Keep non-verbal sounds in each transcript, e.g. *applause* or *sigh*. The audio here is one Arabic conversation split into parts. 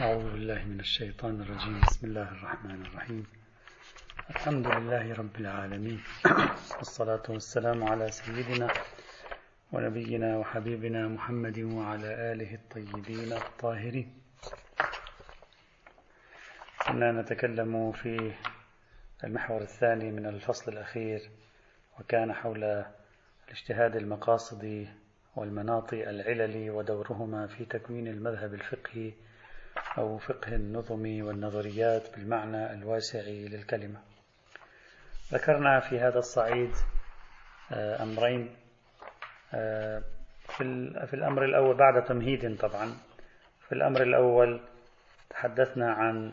أعوذ بالله من الشيطان الرجيم. بسم الله الرحمن الرحيم. الحمد لله رب العالمين. *clears throat* والصلاة والسلام على سيدنا ونبينا وحبيبنا محمد وعلى آله الطيبين الطاهرين. كنا نتكلم في المحور الثاني من الفصل الأخير وكان حول الاجتهاد المقاصدي والمناطي العللي ودورهما في تكوين المذهب الفقهي أو فقه النظم والنظريات بالمعنى الواسع للكلمة. ذكرنا في هذا الصعيد آه، أمرين آه، في الأمر الأول بعد تمهيد طبعا. في الأمر الأول تحدثنا عن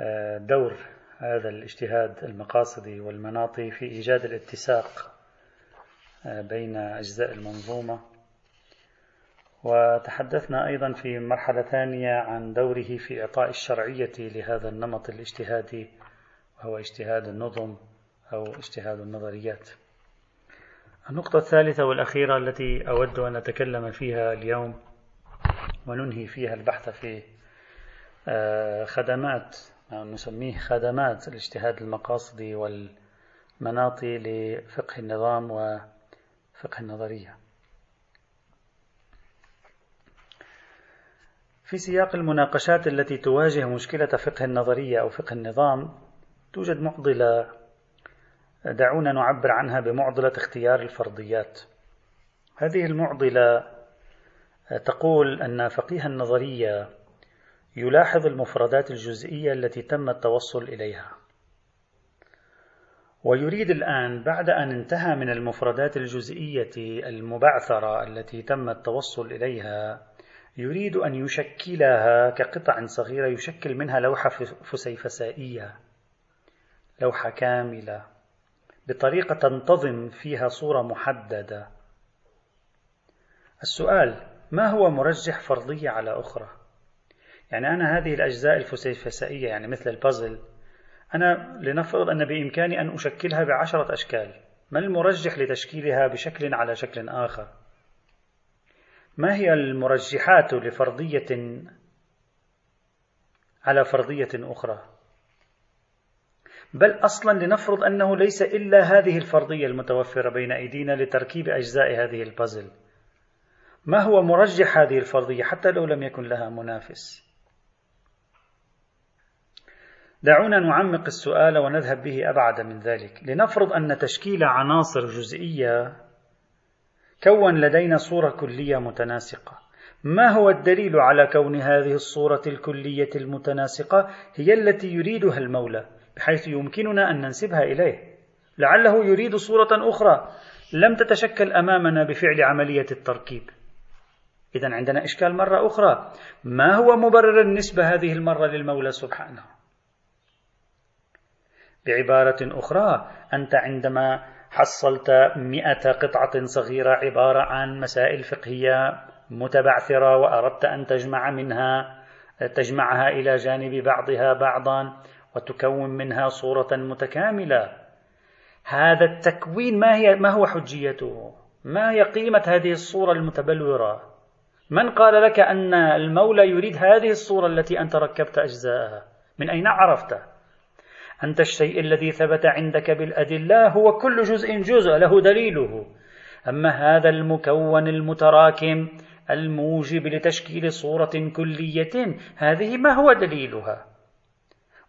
آه، دور هذا الاجتهاد المقاصدي والمناطي في إيجاد الاتساق بين أجزاء المنظومة. وتحدثنا أيضا في مرحلة ثانية عن دوره في إعطاء الشرعية لهذا النمط الاجتهادي وهو اجتهاد النظم أو اجتهاد النظريات. النقطة الثالثة والأخيرة التي أود أن أتكلم فيها اليوم وننهي فيها البحث في آه، خدمات أو نسميه خدمات الاجتهاد المقاصدي والمناطي لفقه النظام وفقه النظرية. في سياق المناقشات التي تواجه مشكلة فقه النظرية أو فقه النظام توجد معضلة دعونا نعبر عنها بمعضلة اختيار الفرضيات. هذه المعضلة تقول أن فقيه النظرية يلاحظ المفردات الجزئية التي تم التوصل إليها. ويريد الآن بعد أن انتهى من المفردات الجزئية المبعثرة التي تم التوصل إليها يريد أن يشكلها كقطع صغيرة يشكل منها لوحة فسيفسائية لوحة كاملة بطريقة تنتظم فيها صورة محددة. السؤال ما هو مرجح فرضية على أخرى؟ يعني أنا هذه الأجزاء الفسيفسائية يعني مثل البازل أنا لنفرض أن بإمكاني أن أشكلها بعشرة أشكال ما المرجح لتشكيلها بشكل على شكل آخر؟ ما هي المرجحات لفرضية على فرضية أخرى؟ بل أصلا لنفرض أنه ليس إلا هذه الفرضية المتوفرة بين أيدينا لتركيب أجزاء هذه البازل. ما هو مرجح هذه الفرضية حتى لو لم يكن لها منافس؟ دعونا نعمق السؤال ونذهب به أبعد من ذلك. لنفرض أن تشكيل عناصر جزئية كون لدينا صورة كلية متناسقة. ما هو الدليل على كون هذه الصورة الكلية المتناسقة؟ هي التي يريدها المولى بحيث يمكننا أن ننسبها إليه. لعله يريد صورة أخرى لم تتشكل أمامنا بفعل عملية التركيب. إذا عندنا إشكال مرة أخرى. ما هو مبرر النسبة هذه المرة للمولى سبحانه؟ بعبارة أخرى أنت عندما حصلت مئة قطعة صغيرة عبارة عن مسائل فقهية متبعثرة وأردت أن تجمع منها تجمعها إلى جانب بعضها بعضا وتكون منها صورة متكاملة هذا التكوين ما هي ما هو حجيته؟ ما هي قيمة هذه الصورة المتبلورة؟ من قال لك أن المولى يريد هذه الصورة التي أنت ركبت أجزاءها؟ من أين عرفت؟ أنت الشيء الذي ثبت عندك بالأدلة هو كل جزء جزء له دليله. أما هذا المكون المتراكم الموجب لتشكيل صورة كلية هذه ما هو دليلها؟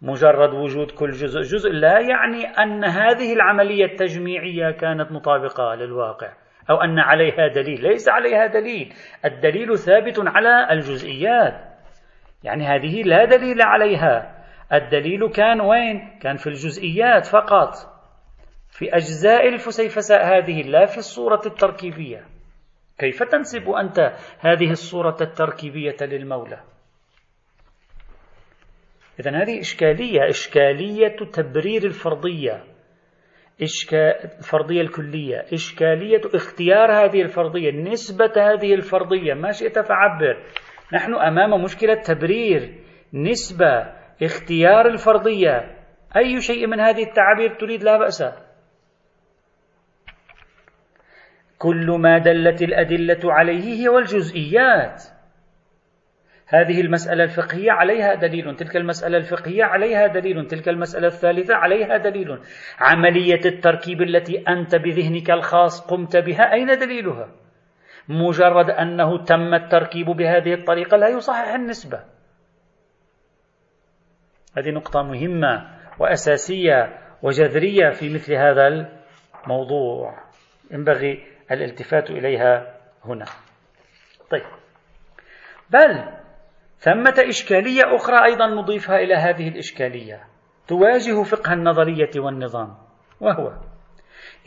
مجرد وجود كل جزء جزء لا يعني أن هذه العملية التجميعية كانت مطابقة للواقع أو أن عليها دليل ليس عليها دليل. الدليل ثابت على الجزئيات. يعني هذه لا دليل عليها. الدليل كان وين؟ كان في الجزئيات فقط. في أجزاء الفسيفساء هذه لا في الصورة التركيبية. كيف تنسب أنت هذه الصورة التركيبية للمولى؟ إذا هذه إشكالية إشكالية تبرير الفرضية. إشكال الفرضية الكلية. إشكالية اختيار هذه الفرضية نسبة هذه الفرضية. ما شئت فعبر. نحن أمام مشكلة تبرير نسبة. اختيار الفرضية. أي شيء من هذه التعابير تريد لا بأس. كل ما دلت الأدلة عليه هي الجزئيات هذه المسألة الفقهية عليها دليل تلك المسألة الفقهية عليها دليل تلك المسألة الثالثة عليها دليل. عملية التركيب التي أنت بذهنك الخاص قمت بها أين دليلها؟ مجرد أنه تم التركيب بهذه الطريقة لا يصحح النسبة. هذه نقطة مهمة وأساسية وجذرية في مثل هذا الموضوع. ينبغي الالتفات إليها هنا. طيب. بل ثمة إشكالية أخرى أيضا نضيفها إلى هذه الإشكالية. تواجه فقه النظرية والنظام. وهو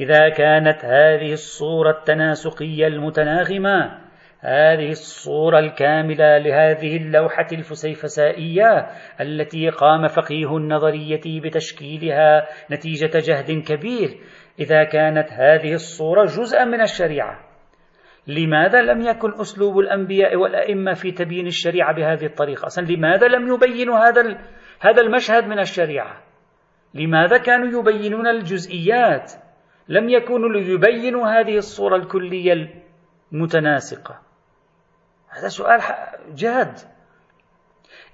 إذا كانت هذه الصورة التناسقية المتناغمة هذه الصورة الكاملة لهذه اللوحة الفسيفسائية التي قام فقيه النظرية بتشكيلها نتيجة جهد كبير. إذا كانت هذه الصورة جزءا من الشريعة لماذا لم يكن أسلوب الأنبياء والأئمة في تبيين الشريعة بهذه الطريقة؟ أصلا لماذا لم يبينوا هذا هذا المشهد من الشريعة؟ لماذا كانوا يبينون الجزئيات؟ لم يكونوا ليبينوا هذه الصورة الكلية المتناسقة. هذا سؤال جاد.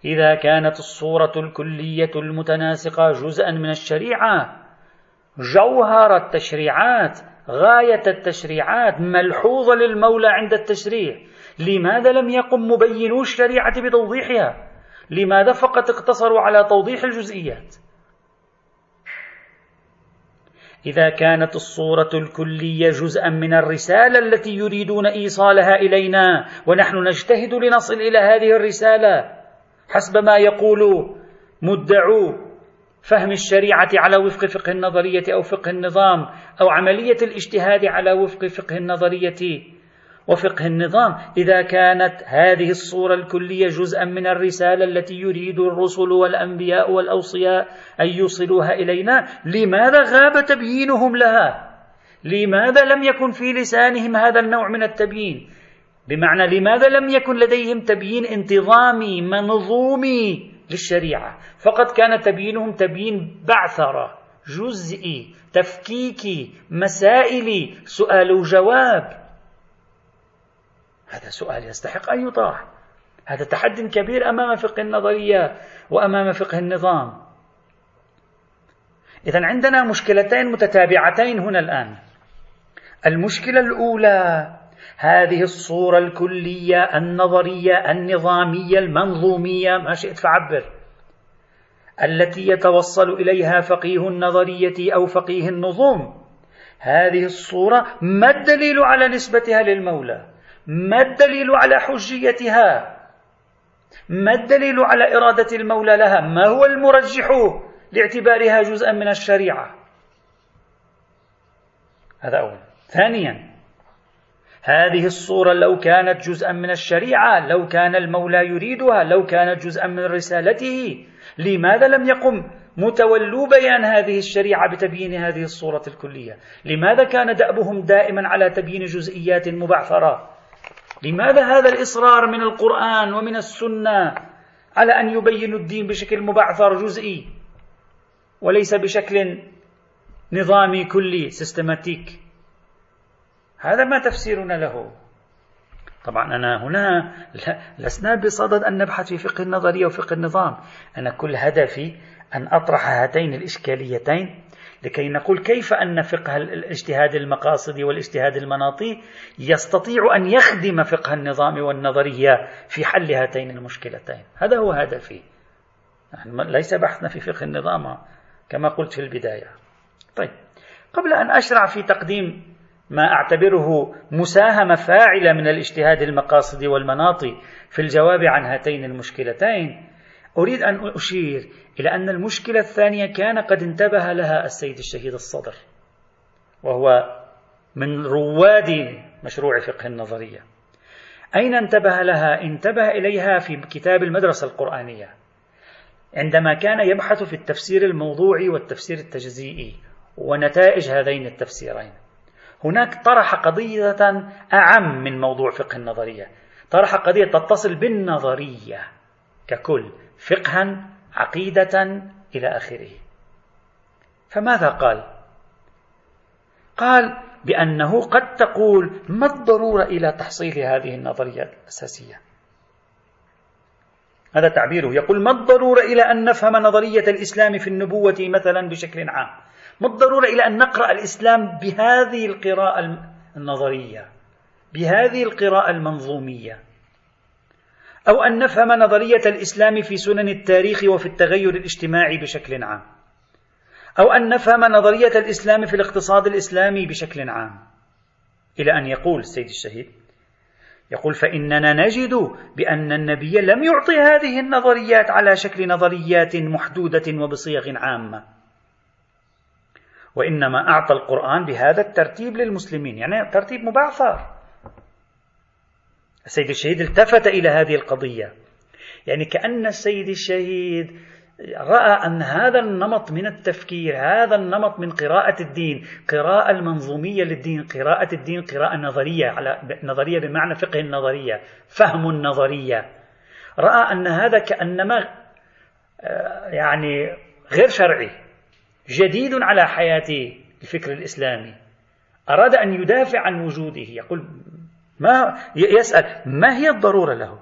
إذا كانت الصورة الكلية المتناسقة جزءا من الشريعة جوهر التشريعات غاية التشريعات ملحوظة للمولى عند التشريع. لماذا لم يقم مبينو الشريعة بتوضيحها؟ لماذا فقط اقتصروا على توضيح الجزئيات؟ إذا كانت الصورة الكلية جزءا من الرسالة التي يريدون إيصالها إلينا ونحن نجتهد لنصل إلى هذه الرسالة. حسب ما يقول مدعو فهم الشريعة على وفق فقه النظرية أو فقه النظام أو عملية الاجتهاد على وفق فقه النظرية. وفقه النظام. إذا كانت هذه الصورة الكلية جزءا من الرسالة التي يريد الرسل والأنبياء والأوصياء أن يوصلوها إلينا لماذا غاب تبيينهم لها؟ لماذا لم يكن في لسانهم هذا النوع من التبيين؟ بمعنى لماذا لم يكن لديهم تبيين انتظامي منظومي للشريعة؟ فقط كان تبيينهم تبيين بعثرة جزئي تفكيكي مسائلي سؤال وجواب. هذا سؤال يستحق أن يطرح. هذا تحد كبير أمام فقه النظرية وأمام فقه النظام. إذا عندنا مشكلتين متتابعتين هنا الآن. المشكلة الأولى هذه الصورة الكلية النظرية النظامية المنظومية ما شئت فعبر التي يتوصل إليها فقيه النظرية أو فقيه النظم. هذه الصورة ما الدليل على نسبتها للمولى؟ ما الدليل على حجيتها؟ ما الدليل على إرادة المولى لها؟ ما هو المرجح لاعتبارها جزءا من الشريعة؟ هذا أولا ثانيا هذه الصورة لو كانت جزءا من الشريعة لو كان المولى يريدها لو كانت جزءا من رسالته لماذا لم يقم متولو بيان هذه الشريعة بتبيين هذه الصورة الكلية؟ لماذا كان دأبهم دائما على تبيين جزئيات مبعثرة لماذا هذا الإصرار من القرآن ومن السنة على أن يبينوا الدين بشكل مبعثر جزئي وليس بشكل نظامي كلي سيستماتيك؟ هذا ما تفسيرنا له. طبعا أنا هنا لسنا بصدد أن نبحث في فقه النظرية وفقه النظام. أنا كل هدفي أن أطرح هاتين الإشكاليتين لكي نقول كيف أن فقه الاجتهاد المقاصدي والاجتهاد المناطي يستطيع أن يخدم فقه النظام والنظرية في حل هاتين المشكلتين. هذا هو هدفي. ليس بحثنا في فقه النظام كما قلت في البداية. طيب. قبل أن أشرع في تقديم ما أعتبره مساهمة فاعلة من الاجتهاد المقاصدي والمناطي في الجواب عن هاتين المشكلتين أريد أن أشير إلى أن المشكلة الثانية كان قد انتبه لها السيد الشهيد الصدر وهو من رواد مشروع فقه النظرية. أين انتبه لها؟ انتبه إليها في كتاب المدرسة القرآنية عندما كان يبحث في التفسير الموضوعي والتفسير التجزيئي ونتائج هذين التفسيرين. هناك طرح قضية أعم من موضوع فقه النظرية طرح قضية تتصل بالنظرية ككل. فقها عقيدة إلى آخره. فماذا قال؟ قال بأنه قد تقول ما الضرورة إلى تحصيل هذه النظرية الأساسية؟ هذا تعبيره. يقول ما الضرورة إلى أن نفهم نظرية الإسلام في النبوة مثلا بشكل عام؟ ما الضرورة إلى أن نقرأ الإسلام بهذه القراءة النظرية بهذه القراءة المنظومية؟ أو أن نفهم نظرية الإسلام في سنن التاريخ وفي التغير الاجتماعي بشكل عام. أو أن نفهم نظرية الإسلام في الاقتصاد الإسلامي بشكل عام. إلى أن يقول السيد الشهيد يقول فإننا نجد بأن النبي لم يعطي هذه النظريات على شكل نظريات محدودة وبصيغ عامة. وإنما أعطى القرآن بهذا الترتيب للمسلمين. يعني ترتيب مبعثر. السيد الشهيد التفت إلى هذه القضية. يعني كأن السيد الشهيد رأى أن هذا النمط من التفكير هذا النمط من قراءة الدين قراءة المنظومية للدين قراءة الدين قراءة نظرية على نظرية بمعنى فقه النظرية فهم النظرية. رأى أن هذا كأنما آه، يعني غير شرعي جديد على حياة الفكر الإسلامي. أراد أن يدافع عن وجوده يقول ما يسأل ما هي الضرورة له؟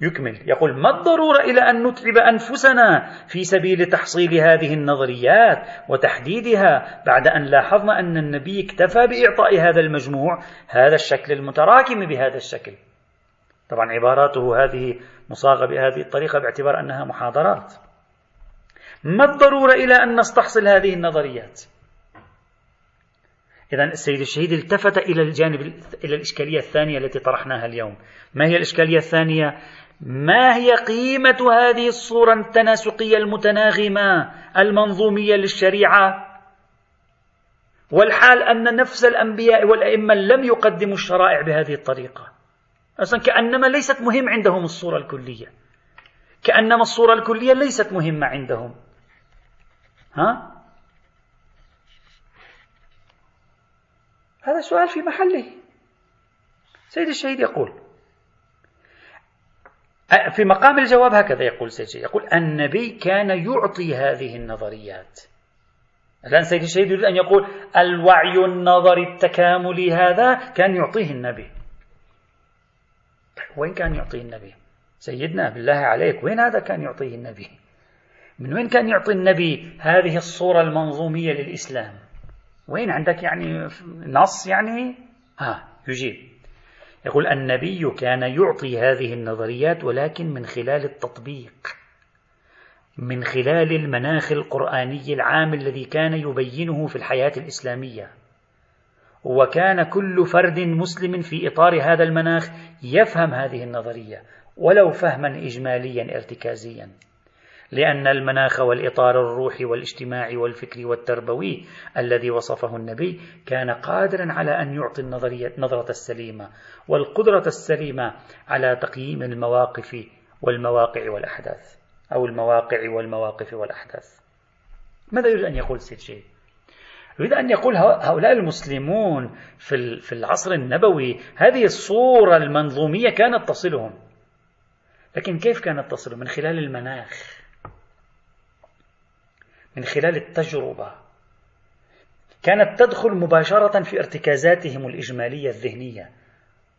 يكمل يقول ما الضرورة إلى أن نتعب أنفسنا في سبيل تحصيل هذه النظريات وتحديدها بعد أن لاحظنا أن النبي اكتفى بإعطاء هذا المجموع هذا الشكل المتراكم بهذا الشكل. طبعا عباراته هذه مصاغة بهذه الطريقة باعتبار أنها محاضرات. ما الضرورة إلى أن نستحصل هذه النظريات؟ إذا السيد الشهيد التفت إلى الجانب إلى الإشكالية الثانية التي طرحناها اليوم. ما هي الإشكالية الثانية؟ ما هي قيمة هذه الصورة التناسقية المتناغمة المنظومية للشريعة؟ والحال أن نفس الأنبياء والأئمة لم يقدموا الشرائع بهذه الطريقة. أصلا كأنما ليست مهم عندهم الصورة الكلية. كأنما الصورة الكلية ليست مهمة عندهم. ها؟ هذا سؤال في محله. سيد الشهيد يقول في مقام الجواب هكذا يقول سيد الشهيد يقول النبي كان يعطي هذه النظريات. الآن سيد الشهيد يريد أن يقول الوعي النظري التكاملي هذا كان يعطيه النبي. وين كان يعطيه النبي؟ سيدنا بالله عليك وين هذا كان يعطيه النبي؟ من وين كان يعطي النبي هذه الصورة المنظومية للإسلام؟ وين عندك يعني نص يعني؟ ها يجيب. يقول النبي كان يعطي هذه النظريات ولكن من خلال التطبيق من خلال المناخ القرآني العام الذي كان يبينه في الحياة الإسلامية. وكان كل فرد مسلم في إطار هذا المناخ يفهم هذه النظرية ولو فهما إجماليا ارتكازيا. لأن المناخ والإطار الروحي والاجتماعي والفكري والتربوي الذي وصفه النبي كان قادرا على أن يعطي النظرية نظرة السليمة والقدرة السليمة على تقييم المواقف والمواقع والأحداث أو المواقع والمواقف والأحداث ماذا يريد أن يقول سيد شيء؟ يريد أن يقول هؤلاء المسلمون في العصر النبوي هذه الصورة المنظومية كانت تصلهم لكن كيف كانت تصلهم؟ من خلال المناخ من خلال التجربة. كانت تدخل مباشرة في ارتكازاتهم الإجمالية الذهنية.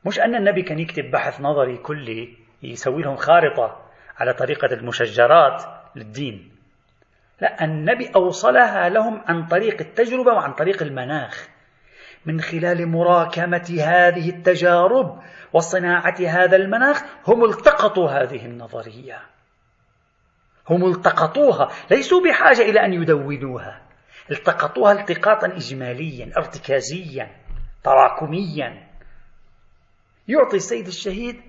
مش أن النبي كان يكتب بحث نظري كلي يسوي لهم خارطة على طريقة المشجرات للدين. لا النبي أوصلها لهم عن طريق التجربة وعن طريق المناخ. من خلال مراكمة هذه التجارب وصناعة هذا المناخ هم التقطوا هذه النظرية. هم التقطوها ليسوا بحاجة إلى أن يدونوها. التقطوها التقاطا إجماليا ارتكازيا تراكميا. يعطي السيد الشهيد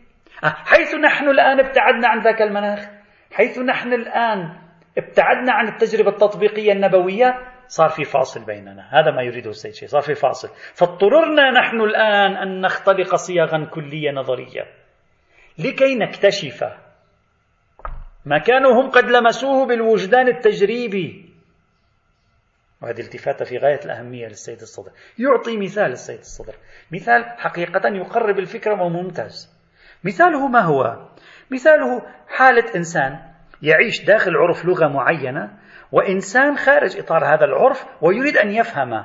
آه، حيث نحن الآن ابتعدنا عن ذاك المناخ حيث نحن الآن ابتعدنا عن التجربة التطبيقية النبوية صار في فاصل بيننا. هذا ما يريده السيد الشهيد صار في فاصل. فاضطررنا نحن الآن أن نختلق صيغا كلية نظرية لكي نكتشف ما كانوا هم قد لمسوه بالوجدان التجريبي. وهذه التفاتة في غاية الأهمية للسيد الصدر. يعطي مثال السيد الصدر. مثال حقيقة يقرب الفكرة وممتاز. مثاله ما هو؟ مثاله حالة إنسان يعيش داخل عرف لغة معينة وإنسان خارج إطار هذا العرف ويريد أن يفهم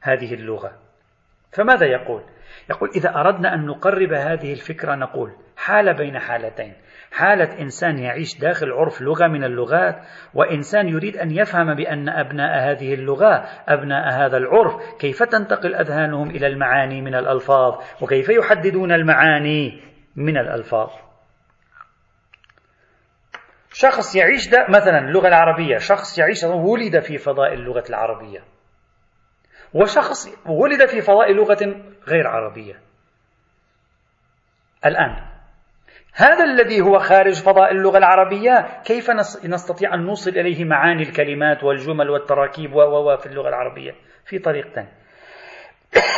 هذه اللغة. فماذا يقول؟ يقول إذا أردنا أن نقرب هذه الفكرة نقول حالة بين حالتين. حالة إنسان يعيش داخل عرف لغة من اللغات وإنسان يريد أن يفهم بأن أبناء هذه اللغة أبناء هذا العرف كيف تنتقل أذهانهم إلى المعاني من الألفاظ وكيف يحددون المعاني من الألفاظ. شخص يعيش مثلا اللغة العربية شخص يعيش ولد في فضاء اللغة العربية. وشخص ولد في فضاء لغة غير عربية. الآن هذا الذي هو خارج فضاء اللغة العربية كيف نستطيع أن نوصل إليه معاني الكلمات والجمل والتراكيب و في اللغة العربية؟ في طريقتين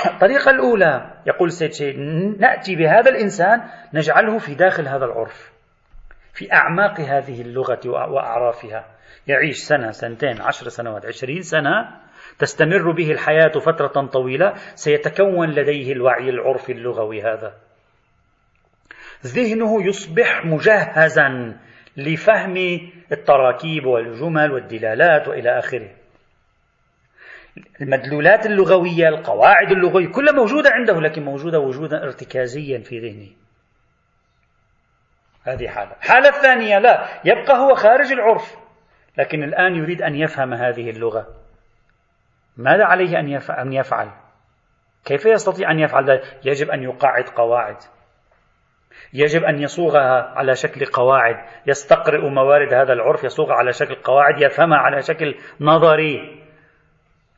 الطريقة *coughs* الأولى يقول سيد شيء نأتي بهذا الإنسان نجعله في داخل هذا العرف في أعماق هذه اللغة وأعرافها. يعيش سنة سنتين عشر سنوات عشرين سنة تستمر به الحياة فترة طويلة سيتكون لديه الوعي العرفي اللغوي هذا ذهنه يصبح مجهزا لفهم التراكيب والجمل والدلالات وإلى آخره. المدلولات اللغوية، القواعد اللغوية كلها موجودة عنده لكن موجودة وجودا ارتكازيا في ذهنه. هذه حالة. الحالة الثانية لا، يبقى هو خارج العرف، لكن الآن يريد أن يفهم هذه اللغة. ماذا عليه أن يفعل؟ كيف يستطيع أن يفعل ذلك؟ يجب أن يقاعد قواعد. يجب أن يصوغها على شكل قواعد يستقرئ موارد هذا العرف يصوغها على شكل قواعد يفهمها على شكل نظري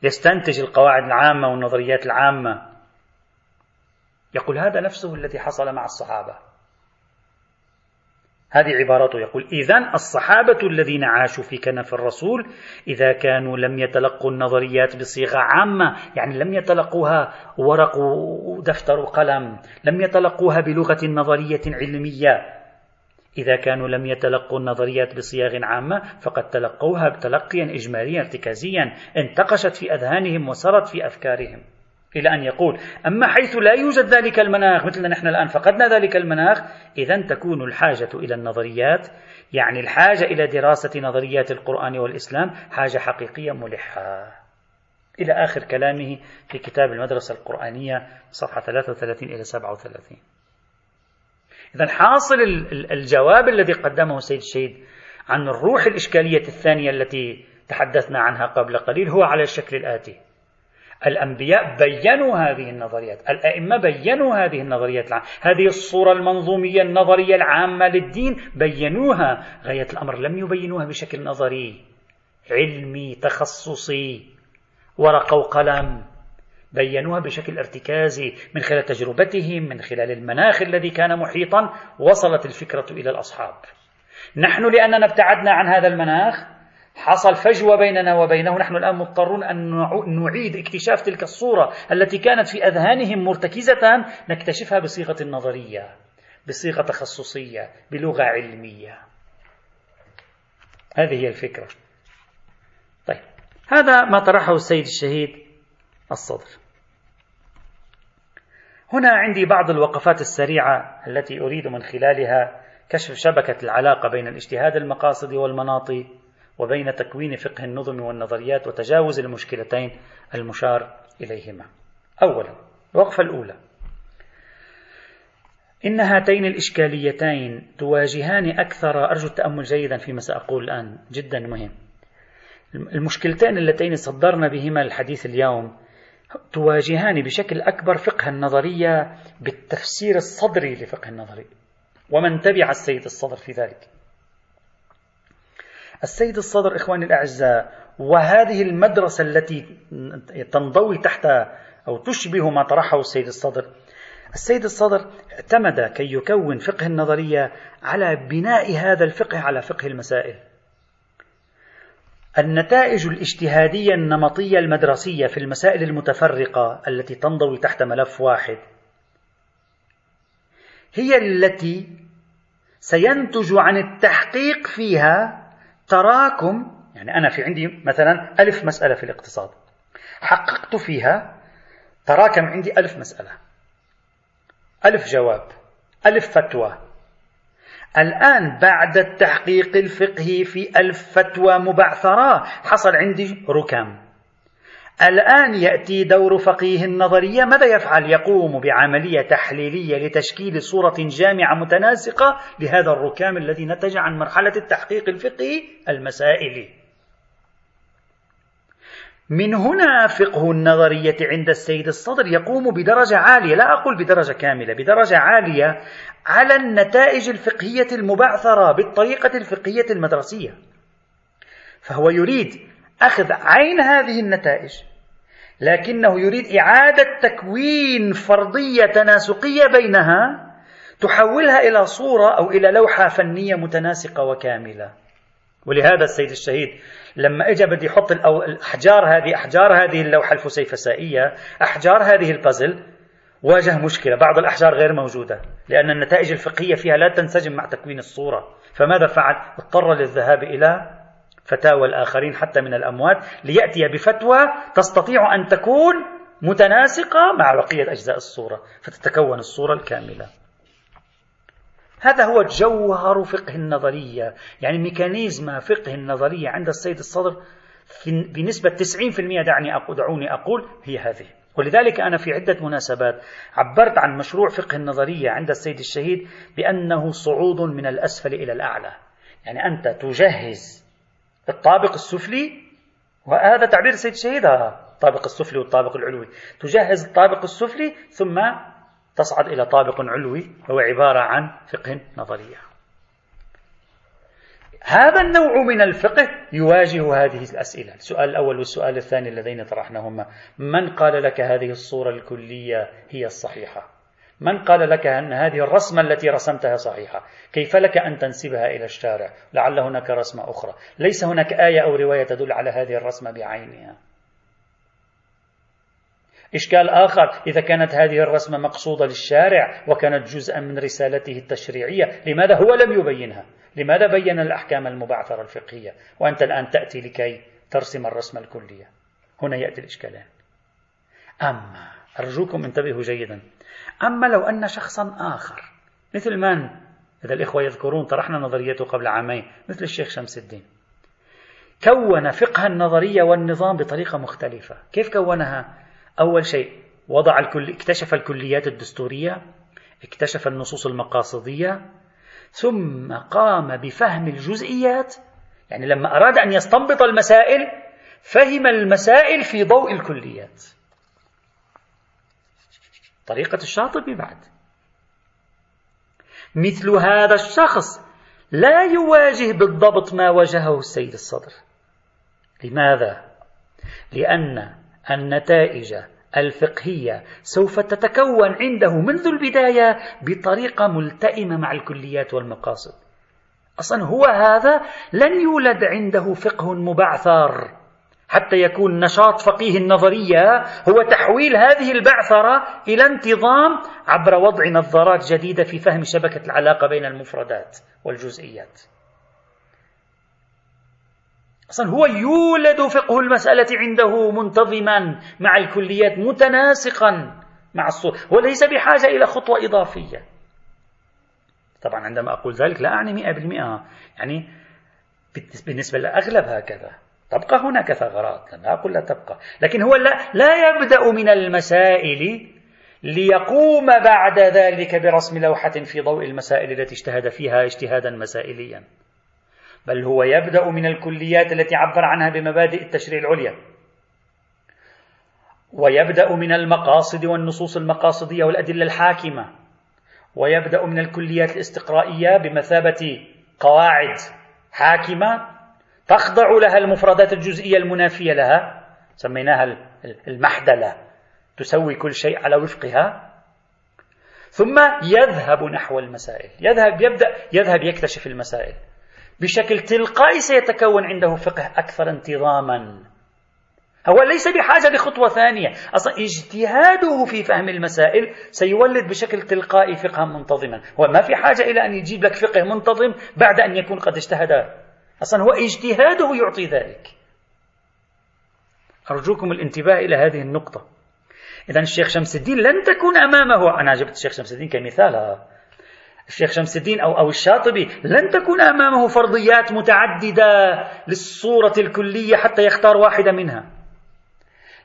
يستنتج القواعد العامة والنظريات العامة يقول هذا نفسه الذي حصل مع الصحابة هذه عبارته يقول إذا الصحابة الذين عاشوا في كنف الرسول إذا كانوا لم يتلقوا النظريات بصيغة عامة يعني لم يتلقوها ورق ودفتر وقلم لم يتلقوها بلغة نظرية علمية إذا كانوا لم يتلقوا النظريات بصياغ عامة فقد تلقوها تلقيا إجماليا ارتكازيا انتقشت في أذهانهم وسرت في أفكارهم. إلى أن يقول أما حيث لا يوجد ذلك المناخ مثلنا نحن الآن فقدنا ذلك المناخ إذا تكون الحاجة إلى النظريات يعني الحاجة إلى دراسة نظريات القرآن والإسلام حاجة حقيقية ملحة. إلى آخر كلامه في كتاب المدرسة القرآنية صفحة 33 إلى 37 إذا حاصل الجواب الذي قدمه السيد الشهيد عن الروح الإشكالية الثانية التي تحدثنا عنها قبل قليل هو على الشكل الآتي. الأنبياء بينوا هذه النظريات الأئمة بينوا هذه النظريات العامة. هذه الصورة المنظومية النظرية العامة للدين بينوها غاية الأمر لم يبينوها بشكل نظري علمي تخصصي ورقة وقلم بينوها بشكل ارتكازي من خلال تجربتهم من خلال المناخ الذي كان محيطا وصلت الفكرة إلى الأصحاب نحن لأننا ابتعدنا عن هذا المناخ حصل فجوة بيننا وبينه. نحن الآن مضطرون أن نعيد اكتشاف تلك الصورة التي كانت في أذهانهم مرتكزة نكتشفها بصيغة نظرية بصيغة تخصصية بلغة علمية. هذه هي الفكرة. طيب هذا ما طرحه السيد الشهيد الصدر. هنا عندي بعض الوقفات السريعة التي أريد من خلالها كشف شبكة العلاقة بين الاجتهاد المقاصدي والمناطي وبين تكوين فقه النظم والنظريات وتجاوز المشكلتين المشار إليهما. أولا الوقفة الأولى. إن هاتين الإشكاليتين تواجهان أكثر أرجو التأمل جيدا فيما سأقول الآن جدا مهم. المشكلتين اللتين صدرنا بهما الحديث اليوم تواجهان بشكل أكبر فقه النظرية بالتفسير الصدري لفقه النظري ومن تبع السيد الصدر في ذلك. السيد الصدر إخواني الأعزاء وهذه المدرسة التي تنضوي تحت أو تشبه ما طرحه السيد الصدر. السيد الصدر اعتمد كي يكون فقه النظرية على بناء هذا الفقه على فقه المسائل. النتائج الاجتهادية النمطية المدرسية في المسائل المتفرقة التي تنضوي تحت ملف واحد هي التي سينتج عن التحقيق فيها تراكم يعني أنا في عندي مثلا ألف مسألة في الاقتصاد. حققت فيها تراكم عندي ألف مسألة. ألف جواب ألف فتوى. الآن بعد التحقيق الفقهي في ألف فتوى مبعثرة حصل عندي ركام. الآن يأتي دور فقيه النظرية ماذا يفعل؟ يقوم بعملية تحليلية لتشكيل صورة جامعة متناسقة لهذا الركام الذي نتج عن مرحلة التحقيق الفقهي المسائلي. من هنا فقه النظرية عند السيد الصدر يقوم بدرجة عالية، لا أقول بدرجة كاملة، بدرجة عالية على النتائج الفقهية المبعثرة بالطريقة الفقهية المدرسية. فهو يريد أخذ عين هذه النتائج. لكنه يريد إعادة تكوين فرضية تناسقية بينها تحولها إلى صورة أو إلى لوحة فنية متناسقة وكاملة. ولهذا السيد الشهيد لما اجى بده يحط الأحجار هذه أحجار هذه اللوحة الفسيفسائية أحجار هذه البازل واجه مشكلة. بعض الأحجار غير موجودة لأن النتائج الفقهية فيها لا تنسجم مع تكوين الصورة. فماذا فعل؟ اضطر للذهاب إلى فتاوى الآخرين حتى من الأموات ليأتي بفتوى تستطيع أن تكون متناسقة مع بقية أجزاء الصورة فتتكون الصورة الكاملة. هذا هو جوهر فقه النظرية يعني ميكانيزم فقه النظرية عند السيد الصدر بنسبة 90% دعني أقول دعوني أقول هي هذه. ولذلك أنا في عدة مناسبات عبرت عن مشروع فقه النظرية عند السيد الشهيد بأنه صعود من الأسفل إلى الأعلى. يعني أنت تجهز الطابق السفلي وهذا تعبير السيد الشهيد الطابق السفلي والطابق العلوي. تجهز الطابق السفلي ثم تصعد إلى طابق علوي هو عبارة عن فقه نظرية. هذا النوع من الفقه يواجه هذه الأسئلة. السؤال الأول والسؤال الثاني اللذين طرحناهما من قال لك هذه الصورة الكلية هي الصحيحة؟ من قال لك أن هذه الرسمة التي رسمتها صحيحة؟ كيف لك أن تنسبها إلى الشارع؟ لعل هناك رسمة أخرى. ليس هناك آية أو رواية تدل على هذه الرسمة بعينها. إشكال آخر إذا كانت هذه الرسمة مقصودة للشارع وكانت جزءا من رسالته التشريعية لماذا هو لم يبينها؟ لماذا بين الأحكام المبعثرة الفقهية؟ وأنت الآن تأتي لكي ترسم الرسمة الكلية. هنا يأتي الإشكالين أما أرجوكم انتبهوا جيدا. أما لو أن شخصا آخر. مثل من؟ إذا الإخوة يذكرون طرحنا نظريته قبل عامين مثل الشيخ شمس الدين. كون فقه النظرية والنظام بطريقة مختلفة. كيف كونها؟ أول شيء وضع الكل... اكتشف الكليات الدستورية اكتشف النصوص المقاصدية ثم قام بفهم الجزئيات. يعني لما أراد أن يستنبط المسائل فهم المسائل في ضوء الكليات. طريقة الشاطبي بعد. مثل هذا الشخص لا يواجه بالضبط ما واجهه السيد الصدر. لماذا؟ لأن النتائج الفقهية سوف تتكون عنده منذ البداية بطريقة ملتئمة مع الكليات والمقاصد. أصلا هو هذا لن يولد عنده فقه مبعثر. حتى يكون نشاط فقيه النظرية هو تحويل هذه البعثرة إلى انتظام عبر وضع نظارات جديدة في فهم شبكة العلاقة بين المفردات والجزئيات. أصلا هو يولد فقه المسألة عنده منتظما مع الكليات متناسقا مع الصور وليس بحاجة إلى خطوة إضافية طبعا عندما أقول ذلك لا أعني مئة بالمئة يعني بالنسبة للأغلب هكذا تبقى هناك ثغرات لا أقول لا تبقى. لكن هو لا, لا يبدأ من المسائل ليقوم بعد ذلك برسم لوحة في ضوء المسائل التي اجتهد فيها اجتهادا مسائليا. بل هو يبدأ من الكليات التي عبر عنها بمبادئ التشريع العليا. ويبدأ من المقاصد والنصوص المقاصدية والأدلة الحاكمة. ويبدأ من الكليات الاستقرائية بمثابة قواعد حاكمة تخضع لها المفردات الجزئية المنافية لها سميناها المحدلة تسوي كل شيء على وفقها. ثم يذهب نحو المسائل يذهب يبدأ يذهب يكتشف المسائل. بشكل تلقائي سيتكون عنده فقه أكثر انتظاما. هو ليس بحاجة لخطوة ثانية. أصلا اجتهاده في فهم المسائل سيولد بشكل تلقائي فقها منتظما. هو ما في حاجة إلى أن يجيب لك فقه منتظم بعد أن يكون قد اجتهد أصلا هو اجتهاده يعطي ذلك. أرجوكم الانتباه إلى هذه النقطة. إذا الشيخ شمس الدين لن تكون أمامه. أنا جبت الشيخ شمس الدين كمثال الشيخ شمس الدين أو أو الشاطبي لن تكون أمامه فرضيات متعددة للصورة الكلية حتى يختار واحدة منها.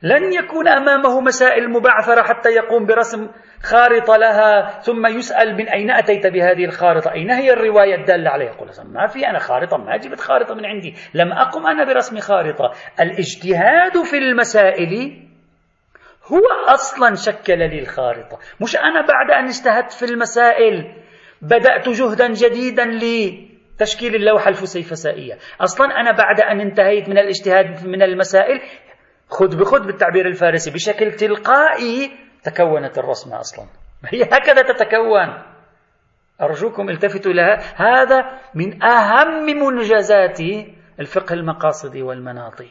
لن يكون أمامه مسائل مبعثرة حتى يقوم برسم خارطة لها ثم يسأل من أين أتيت بهذه الخارطة؟ أين هي الرواية الدالة عليها يقول ما في أنا خارطة ما جبت خارطة من عندي لم أقم أنا برسم خارطة. الاجتهاد في المسائل هو أصلا شكل لي الخارطة. مش أنا بعد أن اجتهدت في المسائل بدأت جهدا جديدا لتشكيل اللوحة الفسيفسائية. أصلا أنا بعد أن انتهيت من الاجتهاد من المسائل خذ بخذ بالتعبير الفارسي بشكل تلقائي تكونت الرسمة أصلا. *laughs* هي هكذا تتكون. أرجوكم التفتوا لها. هذا من أهم منجزات الفقه المقاصدي والمناطي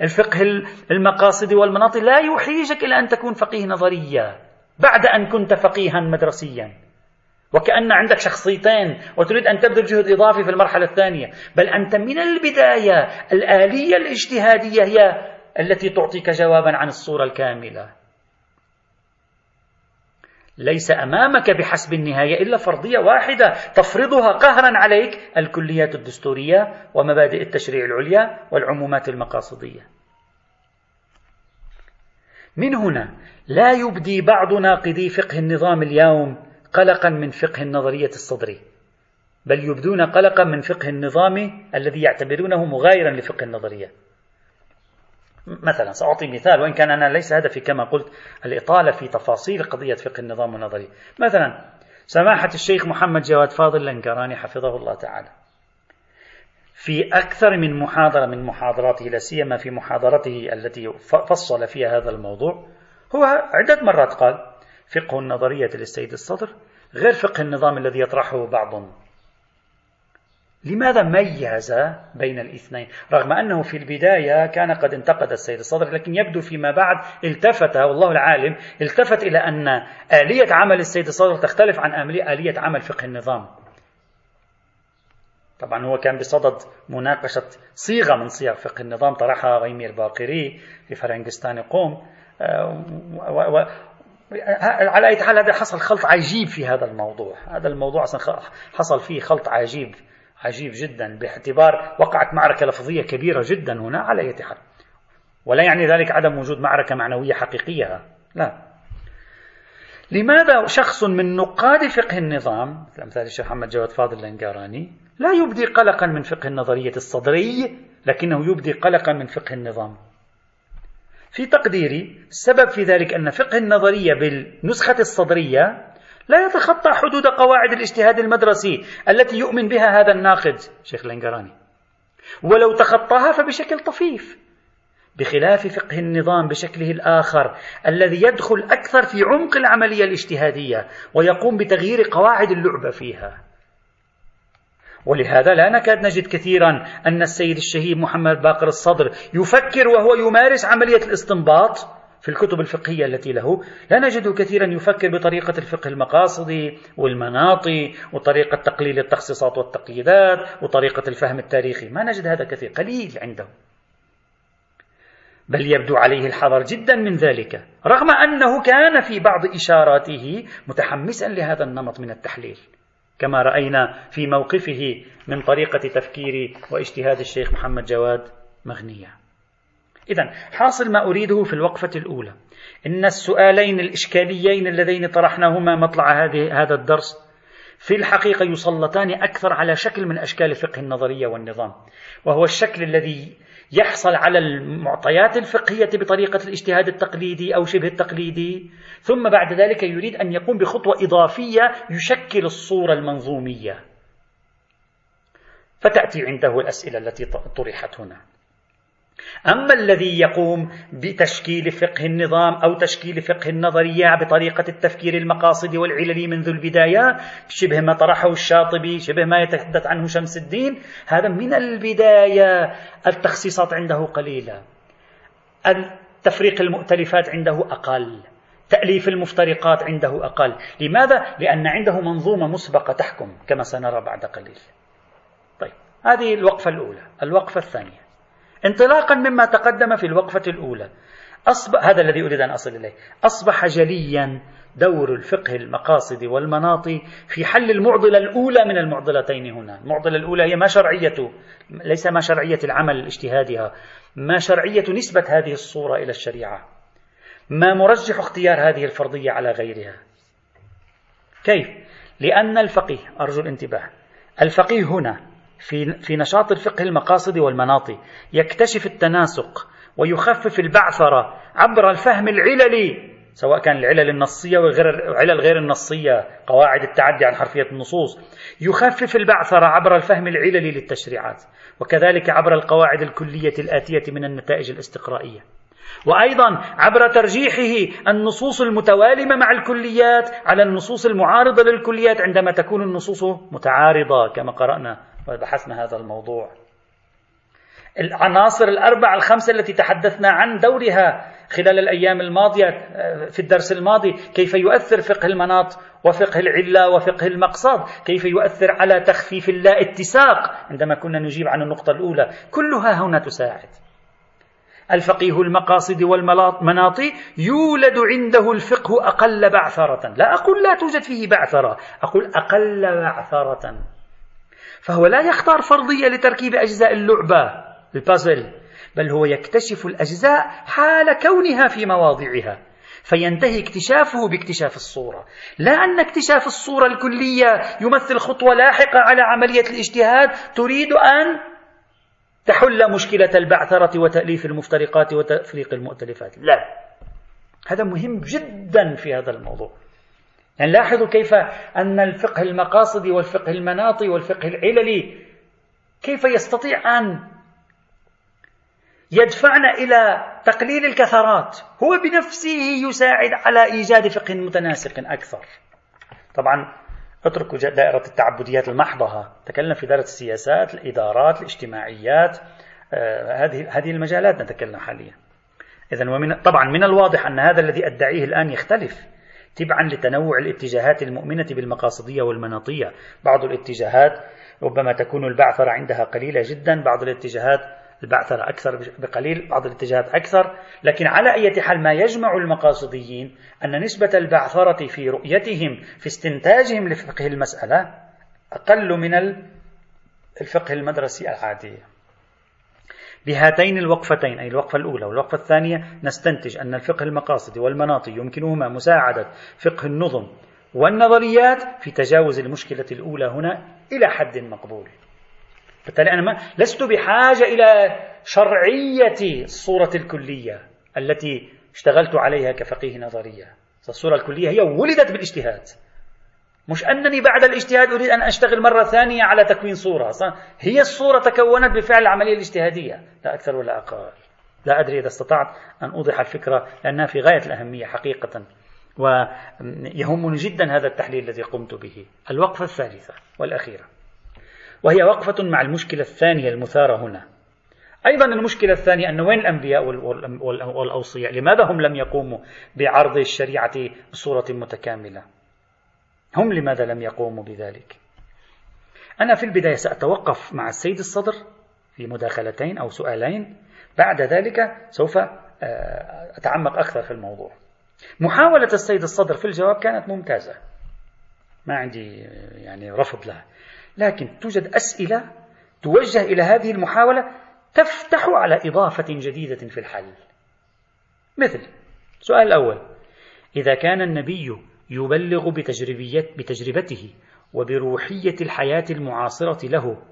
الفقه المقاصدي والمناطي لا يحيجك إلى أن تكون فقيه نظريا بعد أن كنت فقيها مدرسيا. وكأن عندك شخصيتين وتريد أن تبذل جهد إضافي في المرحلة الثانية بل أنت من البداية الآلية الاجتهادية هي التي تعطيك جوابا عن الصورة الكاملة ليس أمامك بحسب النهاية إلا فرضية واحدة تفرضها قهرا عليك الكليات الدستورية ومبادئ التشريع العليا والعمومات المقاصدية. من هنا لا يبدي بعض ناقدي فقه النظام اليوم قلقا من فقه النظرية الصدري بل يبدون قلقا من فقه النظام الذي يعتبرونه مغايرا لفقه النظرية. مثلا سأعطي مثال وإن كان أنا ليس هدفي كما قلت الإطالة في تفاصيل قضية فقه النظام النظري مثلا سماحة الشيخ محمد جواد فاضل لنكراني حفظه الله تعالى في أكثر من محاضرة من محاضراته لا سيما في محاضرته التي فصل فيها هذا الموضوع هو عدة مرات قال فقه النظرية للسيد الصدر غير فقه النظام الذي يطرحه بعض. لماذا ميز بين الاثنين؟ رغم أنه في البداية كان قد انتقد السيد الصدر لكن يبدو فيما بعد التفت والله العالم التفت إلى أن آلية عمل السيد الصدر تختلف عن آلية عمل فقه النظام. طبعا هو كان بصدد مناقشة صيغة من صيغ فقه النظام طرحها غيمير باقري في فرنجستان قوم آه، على أي حال هذا حصل خلط عجيب في هذا الموضوع. هذا الموضوع حصل فيه خلط عجيب عجيب جدا باعتبار وقعت معركة لفظية كبيرة جدا هنا على أي حال. ولا يعني ذلك عدم وجود معركة معنوية حقيقية. لا. لماذا شخص من نقاد فقه النظام مثل الشيخ محمد جواد فاضل الانقاراني لا يبدي قلقا من فقه النظرية الصدري لكنه يبدي قلقا من فقه النظام؟ في تقديري السبب في ذلك أن فقه النظرية بالنسخة الصدرية لا يتخطى حدود قواعد الاجتهاد المدرسي التي يؤمن بها هذا الناقد شيخ الإنقراني. ولو تخطاها فبشكل طفيف بخلاف فقه النظام بشكله الآخر الذي يدخل أكثر في عمق العملية الاجتهادية ويقوم بتغيير قواعد اللعبة فيها. ولهذا لا نكاد نجد كثيرا أن السيد الشهيد محمد باقر الصدر يفكر وهو يمارس عملية الاستنباط في الكتب الفقهية التي له. لا نجد كثيرا يفكر بطريقة الفقه المقاصدي والمناطي وطريقة تقليل التخصيصات والتقييدات وطريقة الفهم التاريخي. ما نجد هذا كثير قليل عنده. بل يبدو عليه الحذر جدا من ذلك رغم أنه كان في بعض إشاراته متحمسا لهذا النمط من التحليل. كما رأينا في موقفه من طريقة تفكير واجتهاد الشيخ محمد جواد مغنية. إذا حاصل ما أريده في الوقفة الأولى. إن السؤالين الإشكاليين اللذين طرحناهما مطلع هذه هذا الدرس في الحقيقة يسلطان أكثر على شكل من أشكال فقه النظرية والنظام وهو الشكل الذي يحصل على المعطيات الفقهية بطريقة الاجتهاد التقليدي أو شبه التقليدي. ثم بعد ذلك يريد أن يقوم بخطوة إضافية يشكل الصورة المنظومية. فتأتي عنده الأسئلة التي طرحت هنا. أما الذي يقوم بتشكيل فقه النظام أو تشكيل فقه النظرية بطريقة التفكير المقاصد والعلل منذ البداية شبه ما طرحه الشاطبي شبه ما يتحدث عنه شمس الدين هذا من البداية. التخصيصات عنده قليلة. تفريق المؤتلفات عنده أقل. تأليف المفترقات عنده أقل. لماذا؟ لأن عنده منظومة مسبقة تحكم كما سنرى بعد قليل. طيب هذه الوقفة الأولى. الوقفة الثانية. انطلاقا مما تقدم في الوقفة الأولى. أصبح هذا الذي أريد أن أصل إليه. أصبح جليا دور الفقه المقاصد والمناط في حل المعضلة الأولى من المعضلتين هنا. المعضلة الأولى هي ما شرعية ليس ما شرعية العمل الاجتهادها ما شرعية نسبة هذه الصورة إلى الشريعة. ما مرجح اختيار هذه الفرضية على غيرها. كيف؟ لأن الفقيه أرجو الانتباه. الفقيه هنا في في نشاط الفقه المقاصد والمناط. يكتشف التناسق ويخفف البعثرة عبر الفهم العللي سواء كان العلل النصية وغير العلل غير النصية قواعد التعدي عن حرفية النصوص. يخفف البعثرة عبر الفهم العللي للتشريعات وكذلك عبر القواعد الكلية الآتية من النتائج الاستقرائية. وأيضا عبر ترجيحه النصوص المتوالمة مع الكليات على النصوص المعارضة للكليات عندما تكون النصوص متعارضة كما قرأنا وبحثنا هذا الموضوع. العناصر الأربع الخمسة التي تحدثنا عن دورها خلال الأيام الماضية في الدرس الماضي كيف يؤثر فقه المناط وفقه العلة وفقه المقصد؟ كيف يؤثر على تخفيف اللا اتساق؟ عندما كنا نجيب عن النقطة الأولى كلها هنا تساعد. الفقيه المقاصد والمناط يولد عنده الفقه أقل بعثرة. لا أقول لا توجد فيه بعثرة أقول أقل بعثرة. فهو لا يختار فرضية لتركيب أجزاء اللعبة. البازل بل هو يكتشف الأجزاء حال كونها في مواضعها. فينتهي اكتشافه باكتشاف الصورة. لا أن اكتشاف الصورة الكلية يمثل خطوة لاحقة على عملية الاجتهاد تريد أن تحل مشكلة البعثرة وتأليف المفترقات وتفريق المؤتلفات. لا. هذا مهم جدا في هذا الموضوع. يعني لاحظوا كيف أن الفقه المقاصد والفقه المناطي والفقه العللي كيف يستطيع أن يدفعنا إلى تقليل الكثرات؟ هو بنفسه يساعد على إيجاد فقه متناسق أكثر. طبعا اتركوا دائرة التعبديات المحضة. تكلم في دائرة السياسات الإدارات الاجتماعيات آه هذه هذه المجالات نتكلم حاليا. إذا ومن طبعا من الواضح أن هذا الذي أدعيه الآن يختلف. تبعا لتنوع الاتجاهات المؤمنة بالمقاصدية والمناطية. بعض الاتجاهات ربما تكون البعثرة عندها قليلة جدا بعض الاتجاهات البعثرة أكثر بقليل بعض الاتجاهات أكثر. لكن على أي حال ما يجمع المقاصديين أن نسبة البعثرة في رؤيتهم في استنتاجهم لفقه المسألة أقل من الفقه المدرسي العادي. بهاتين الوقفتين أي الوقفة الأولى والوقفة الثانية نستنتج أن الفقه المقاصدي والمناطي يمكنهما مساعدة فقه النظم والنظريات في تجاوز المشكلة الأولى هنا إلى حد مقبول. بالتالي أنا ما لست بحاجة إلى شرعية الصورة الكلية التي اشتغلت عليها كفقيه نظرية. الصورة الكلية هي ولدت بالاجتهاد. مش أنني بعد الاجتهاد أريد أن أشتغل مرة ثانية على تكوين صورة. هي الصورة تكونت بفعل العملية الاجتهادية. لا أكثر ولا أقل. لا أدري إذا استطعت أن أوضح الفكرة لأنها في غاية الأهمية حقيقة. ويهمني جدا هذا التحليل الذي قمت به. الوقفة الثالثة والأخيرة. وهي وقفة مع المشكلة الثانية المثارة هنا. أيضا المشكلة الثانية أن وين الأنبياء والأوصياء؟ لماذا هم لم يقوموا بعرض الشريعة بصورة متكاملة؟ هم لماذا لم يقوموا بذلك؟ أنا في البداية سأتوقف مع السيد الصدر في مداخلتين أو سؤالين. بعد ذلك سوف آه، أتعمق أكثر في الموضوع. محاولة السيد الصدر في الجواب كانت ممتازة. ما عندي آه، يعني رفض لها. لكن توجد أسئلة توجه إلى هذه المحاولة تفتح على إضافة جديدة في الحل. مثل السؤال الأول. إذا كان النبي يبلغ بتجربته وبروحية الحياة المعاصرة له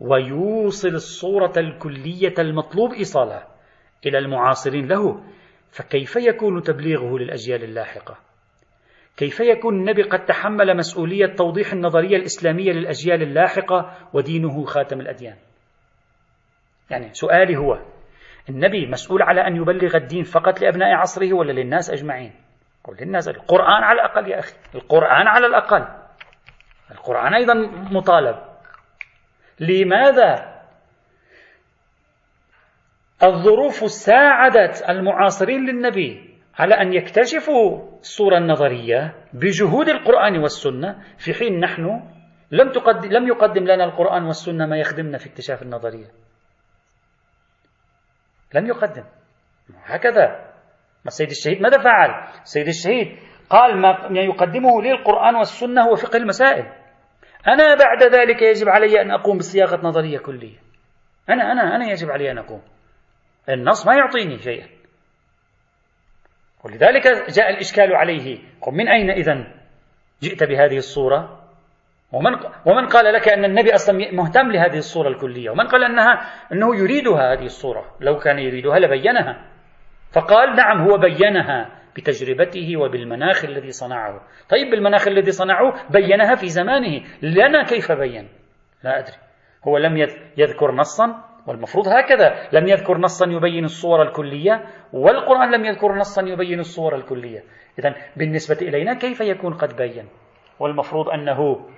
ويوصل الصورة الكلية المطلوب إيصالها إلى المعاصرين له فكيف يكون تبليغه للأجيال اللاحقة؟ كيف يكون النبي قد تحمل مسؤولية توضيح النظرية الإسلامية للأجيال اللاحقة ودينه خاتم الأديان يعني سؤالي هو النبي مسؤول على أن يبلغ الدين فقط لأبناء عصره ولا للناس أجمعين قل للناس القرآن على الأقل يا أخي. القرآن على الأقل. القرآن أيضا مطالب. لماذا الظروف ساعدت المعاصرين للنبي على أن يكتشفوا الصورة النظرية بجهود القرآن والسنة في حين نحن لم تقدم لم يقدم لنا القرآن والسنة ما يخدمنا في اكتشاف النظرية. لم يقدم. هكذا. ما السيد الشهيد. ماذا فعل؟ السيد الشهيد؟ قال ما يقدمه لي القرآن والسنة هو فقه المسائل. أنا بعد ذلك يجب علي أن أقوم بصياغة نظرية كلية. أنا أنا أنا يجب علي أن أقوم. النص ما يعطيني شيئا. ولذلك جاء الإشكال عليه. من أين إذن جئت بهذه الصورة؟ ومن ومن قال لك أن النبي أصلا مهتم لهذه الصورة الكلية، ومن قال أنها أنه يريدها هذه الصورة، لو كان يريدها لبينها. فقال نعم هو بينها بتجربته وبالمناخ الذي صنعه. طيب بالمناخ الذي صنعه بينها في زمانه، لنا كيف بين؟ لا أدري. هو لم يذكر نصا والمفروض هكذا لم يذكر نصا يبين الصور الكلية والقرآن لم يذكر نصا يبين الصور الكلية. اذا بالنسبة إلينا كيف يكون قد بين؟ والمفروض أنه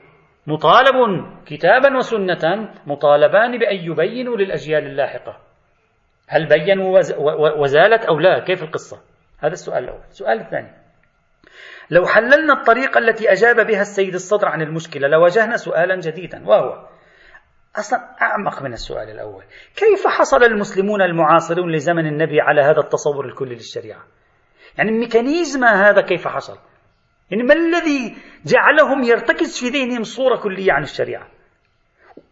مطالب كتابا وسنة مطالبان بأن يبينوا للأجيال اللاحقة هل بينوا وزالت أو لا؟ كيف القصة؟ هذا السؤال الأول. السؤال الثاني. لو حللنا الطريقة التي أجاب بها السيد الصدر عن المشكلة لواجهنا سؤالا جديدا. وهو أصلا أعمق من السؤال الأول. كيف حصل المسلمون المعاصرون لزمن النبي على هذا التصور الكلي للشريعة؟ يعني الميكانيزم هذا كيف حصل؟ يعني ما الذي جعلهم يرتكز في ذهنهم صورة كلية عن الشريعة؟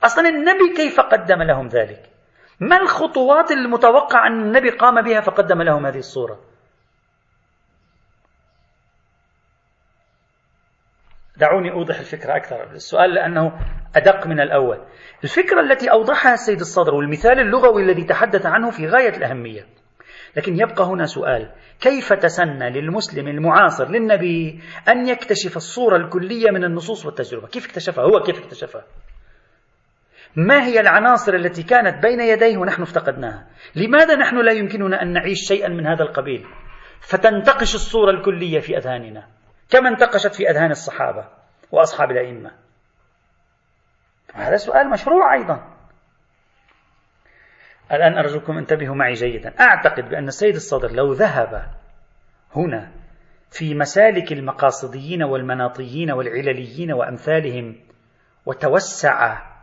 أصلا النبي كيف قدم لهم ذلك؟ ما الخطوات المتوقع أن النبي قام بها فقدم لهم هذه الصورة؟ دعوني أوضح الفكرة أكثر. السؤال لأنه أدق من الأول. الفكرة التي أوضحها السيد الصدر والمثال اللغوي الذي تحدث عنه في غاية الأهمية. لكن يبقى هنا سؤال. كيف تسنى للمسلم المعاصر للنبي أن يكتشف الصورة الكلية من النصوص والتجربة؟ كيف اكتشفها؟ هو كيف اكتشفها؟ ما هي العناصر التي كانت بين يديه ونحن افتقدناها؟ لماذا نحن لا يمكننا أن نعيش شيئا من هذا القبيل؟ فتنتقش الصورة الكلية في أذهاننا. كما انتقشت في أذهان الصحابة وأصحاب الأئمة؟ هذا سؤال مشروع أيضا. الآن أرجوكم انتبهوا معي جيدا. أعتقد بأن السيد الصدر لو ذهب هنا في مسالك المقاصديين والمناطيين والعلليين وأمثالهم وتوسع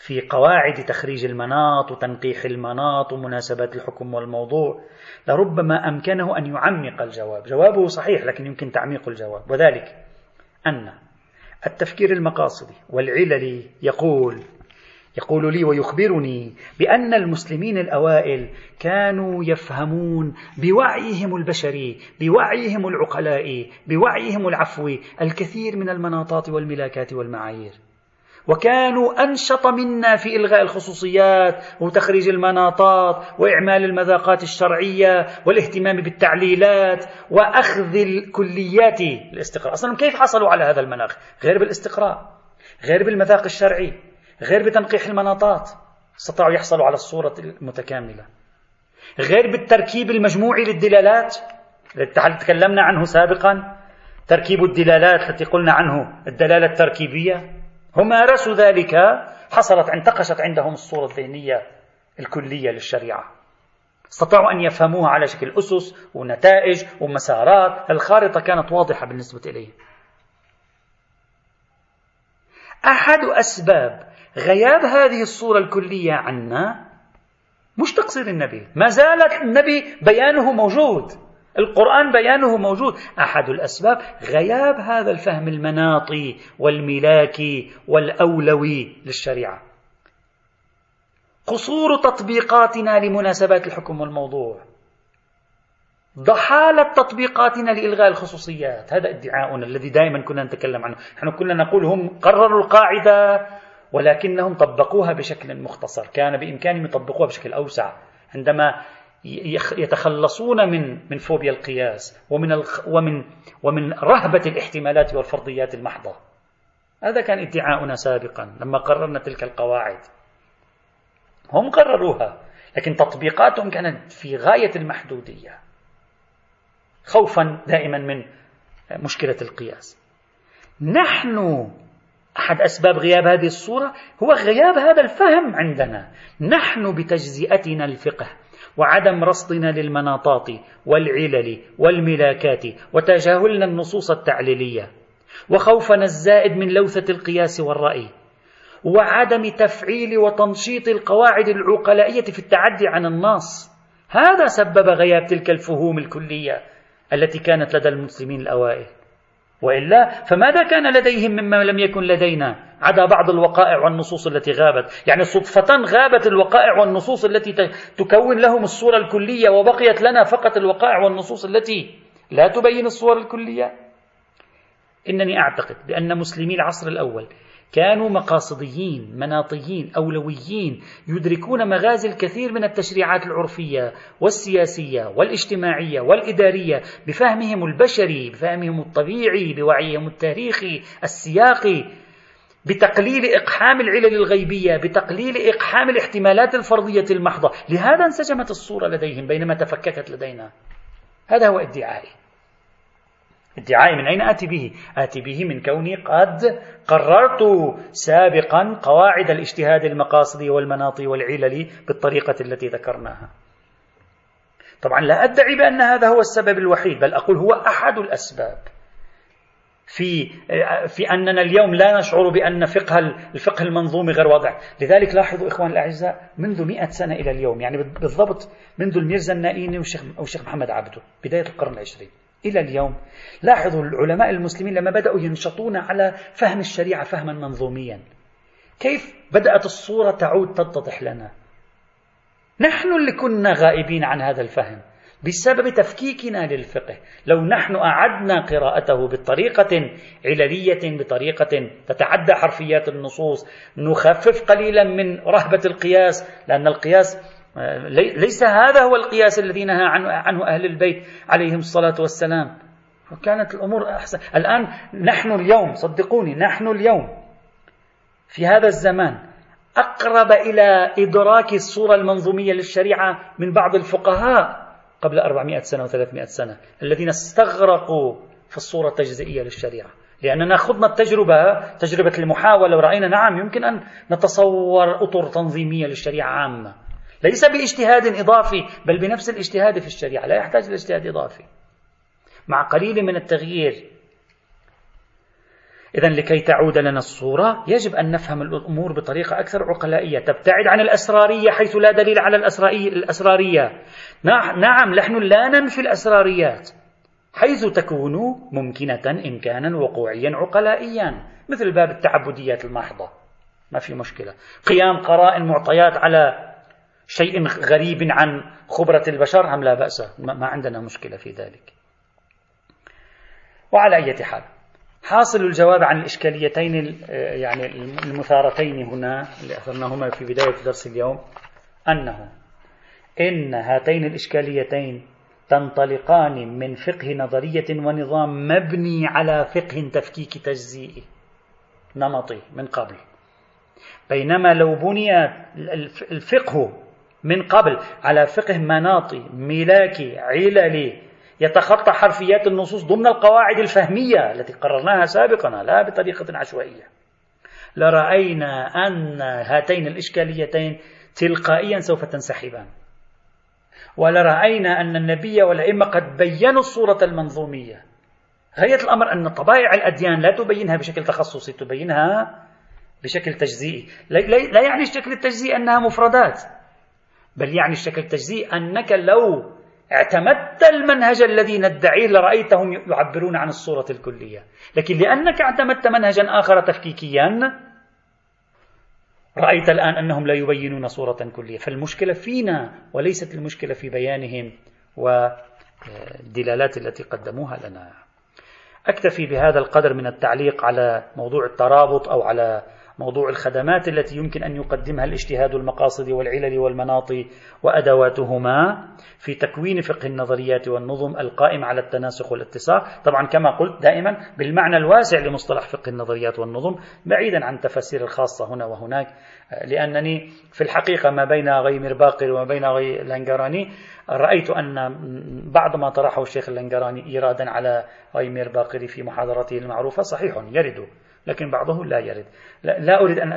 في قواعد تخريج المناط وتنقيح المناط ومناسبات الحكم والموضوع لربما أمكنه أن يعمق الجواب. جوابه صحيح لكن يمكن تعميق الجواب. وذلك أن التفكير المقاصدي والعللي يقول يقول لي ويخبرني بأن المسلمين الأوائل كانوا يفهمون بوعيهم البشري بوعيهم العقلاء بوعيهم العفوي الكثير من المناطات والملاكات والمعايير. وكانوا أنشط منا في إلغاء الخصوصيات وتخريج المناطات وإعمال المذاقات الشرعية والاهتمام بالتعليلات وأخذ الكليات الاستقراء أصلا كيف حصلوا على هذا المناخ؟ غير بالاستقراء غير بالمذاق الشرعي غير بتنقيح المناطات. استطاعوا يحصلوا على الصورة المتكاملة. غير بالتركيب المجموعي للدلالات التي تكلمنا عنه سابقا. تركيب الدلالات التي قلنا عنه الدلالة التركيبية. هم مارسوا ذلك حصلت انتقشت عندهم الصورة الذهنية الكلية للشريعة. استطاعوا أن يفهموها على شكل أسس ونتائج ومسارات الخارطة كانت واضحة بالنسبة إليهم. أحد أسباب غياب هذه الصورة الكلية عنا مش تقصير النبي. ما زالت النبي بيانه موجود. القرآن بيانه موجود. أحد الأسباب غياب هذا الفهم المناطي والملاكي والأولوي للشريعة. قصور تطبيقاتنا لمناسبات الحكم والموضوع. ضحالة تطبيقاتنا لإلغاء الخصوصيات. هذا ادعاؤنا الذي دائما كنا نتكلم عنه. نحن كنا نقول هم قرروا القاعدة ولكنهم طبقوها بشكل مختصر. كان بإمكانهم يطبقوها بشكل أوسع. عندما يتخلصون من من فوبيا القياس ومن ومن ومن رهبة الاحتمالات والفرضيات المحضة. هذا كان ادعاؤنا سابقا لما قررنا تلك القواعد. هم قرروها لكن تطبيقاتهم كانت في غاية المحدودية خوفا دائما من مشكلة القياس. نحن أحد أسباب غياب هذه الصورة هو غياب هذا الفهم عندنا. نحن بتجزئتنا الفقه وعدم رصدنا للمناطات والعلل والملاكات وتجاهلنا النصوص التعليلية. وخوفنا الزائد من لوثة القياس والرأي. وعدم تفعيل وتنشيط القواعد العقلائية في التعدي عن النص هذا سبب غياب تلك الفهوم الكلية التي كانت لدى المسلمين الأوائل. وإلا فماذا كان لديهم مما لم يكن لدينا؟ عدا بعض الوقائع والنصوص التي غابت. يعني صدفة غابت الوقائع والنصوص التي تكون لهم الصورة الكلية وبقيت لنا فقط الوقائع والنصوص التي لا تبين الصور الكلية. إنني أعتقد بأن مسلمي العصر الأول كانوا مقاصديين مناطيين أولويين يدركون مغازي الكثير من التشريعات العرفية والسياسية والاجتماعية والإدارية بفهمهم البشري بفهمهم الطبيعي بوعيهم التاريخي السياقي. بتقليل إقحام العلل الغيبية بتقليل إقحام الاحتمالات الفرضية المحضة. لهذا انسجمت الصورة لديهم بينما تفككت لدينا. هذا هو ادعائي. ادعائي من أين آتي به؟ آتي به من كوني قد قررت سابقا قواعد الاجتهاد المقاصدي والمناطي والعلل بالطريقة التي ذكرناها. طبعا لا أدعي بأن هذا هو السبب الوحيد بل أقول هو أحد الأسباب. في في أننا اليوم لا نشعر بأن فقه الفقه المنظومي غير واضح، لذلك لاحظوا إخوان الأعزاء منذ مئة سنة إلى اليوم يعني بالضبط منذ الميرزا النائيني والشيخ والشيخ محمد عبده بداية القرن العشرين. إلى اليوم لاحظوا العلماء المسلمين لما بدأوا ينشطون على فهم الشريعة فهما منظوميا. كيف بدأت الصورة تعود تتضح لنا؟ نحن اللي كنا غائبين عن هذا الفهم. بسبب تفكيكنا للفقه. لو نحن أعدنا قراءته بطريقة عللية بطريقة تتعدى حرفيات النصوص نخفف قليلا من رهبة القياس لأن القياس ليس هذا هو القياس الذي نهى عنه أهل البيت عليهم الصلاة والسلام. وكانت الأمور أحسن. الآن نحن اليوم صدقوني نحن اليوم في هذا الزمان أقرب إلى إدراك الصورة المنظومية للشريعة من بعض الفقهاء. قبل 400 سنة و300 سنة الذين استغرقوا في الصورة التجزئية للشريعة. لأننا خضنا التجربة تجربة المحاولة ورأينا نعم يمكن أن نتصور أطر تنظيمية للشريعة عامة. ليس باجتهاد إضافي بل بنفس الاجتهاد في الشريعة. لا يحتاج إلى اجتهاد إضافي. مع قليل من التغيير إذا لكي تعود لنا الصورة يجب أن نفهم الأمور بطريقة أكثر عقلائية. تبتعد عن الأسرارية حيث لا دليل على الأسرارية. نعم نحن لا ننفي الأسراريات. حيث تكون ممكنة إمكانا وقوعيا عقلائيا مثل باب التعبديات المحضة. ما في مشكلة. قيام قرائن معطيات على شيء غريب عن خبرة البشر أم لا بأس. ما عندنا مشكلة في ذلك. وعلى أي حال حاصل الجواب عن الإشكاليتين يعني المثارتين هنا اللي أثرناهما في بداية درس اليوم أنه إن هاتين الإشكاليتين تنطلقان من فقه نظرية ونظام مبني على فقه تفكيك تجزيئي نمطي من قبل. بينما لو بني الفقه من قبل على فقه مناطي ملاكي عللي يتخطى حرفيات النصوص ضمن القواعد الفهمية التي قررناها سابقا لا بطريقة عشوائية. لرأينا أن هاتين الإشكاليتين تلقائيا سوف تنسحبان. ولرأينا أن النبي والأئمة قد بينوا الصورة المنظومية. غاية الأمر أن طبائع الأديان لا تبينها بشكل تخصصي تبينها بشكل تجزئي. لا يعني الشكل التجزئي أنها مفردات بل يعني الشكل التجزئي أنك لو اعتمدت المنهج الذي ندعيه لرأيتهم يعبرون عن الصورة الكلية. لكن لأنك اعتمدت منهجا آخر تفكيكيا رأيت الآن أنهم لا يبينون صورة كلية. فالمشكلة فينا وليست المشكلة في بيانهم والدلالات التي قدموها لنا. أكتفي بهذا القدر من التعليق على موضوع الترابط أو على موضوع الخدمات التي يمكن أن يقدمها الاجتهاد المقاصد والعلل والمناط وأدواتهما في تكوين فقه النظريات والنظم القائم على التناسخ والاتساق طبعا كما قلت دائما بالمعنى الواسع لمصطلح فقه النظريات والنظم بعيدا عن التفاسير الخاصة هنا وهناك لأنني في الحقيقة ما بين غيمر باقر وما بين غي لانجراني رأيت أن بعض ما طرحه الشيخ اللنجراني إيرادا على غيمر باقر في محاضرته المعروفة صحيح يرد. لكن بعضه لا يرد. لا أريد أن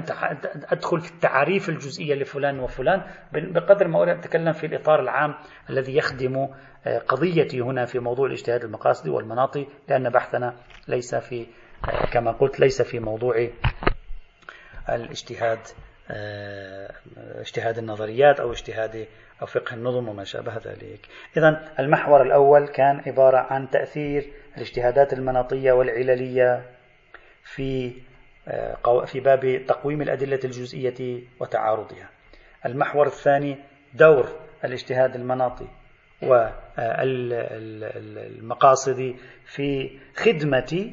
أدخل في التعاريف الجزئية لفلان وفلان بقدر ما أريد أن أتكلم في الإطار العام الذي يخدم آه، قضيتي هنا في موضوع الاجتهاد المقاصدي والمناطي لأن بحثنا ليس في آه، كما قلت ليس في موضوع الاجتهاد اجتهاد النظريات أو اجتهاد أو فقه النظم وما شابه ذلك. إذا المحور الأول كان عبارة عن تأثير الاجتهادات المناطية والعللية. في آه، في باب تقويم الأدلة الجزئية وتعارضها. المحور الثاني دور الاجتهاد المناطي والمقاصد في خدمة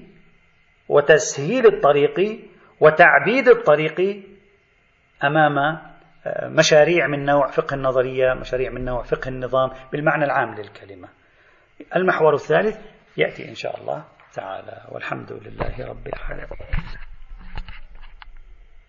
وتسهيل الطريق وتعبيد الطريق أمام آه، مشاريع من نوع فقه النظرية مشاريع من نوع فقه النظام بالمعنى العام للكلمة. المحور الثالث يأتي إن شاء الله. تعالى والحمد لله رب العالمين.